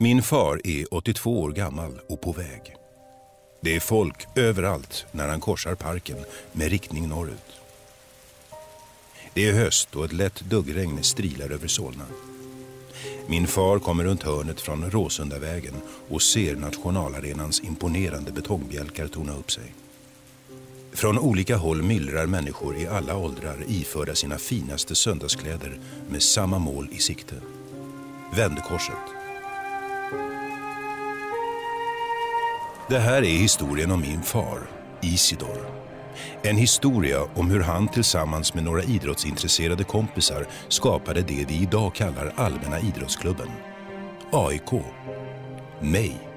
Min far är 82 år gammal och på väg. Det är folk överallt när han korsar parken med riktning norrut. Det är höst och ett lätt duggregn strilar över Solna. Min far kommer runt hörnet från Råsundavägen och ser nationalarenans imponerande betongbjälkar torna upp sig. Från olika håll myllrar människor i alla åldrar iförda sina finaste söndagskläder med samma mål i sikte. Vändkorset. Det här är historien om min far, Isidor. En historia om hur han tillsammans med några idrottsintresserade kompisar skapade det vi idag kallar Allmänna idrottsklubben. AIK. Mig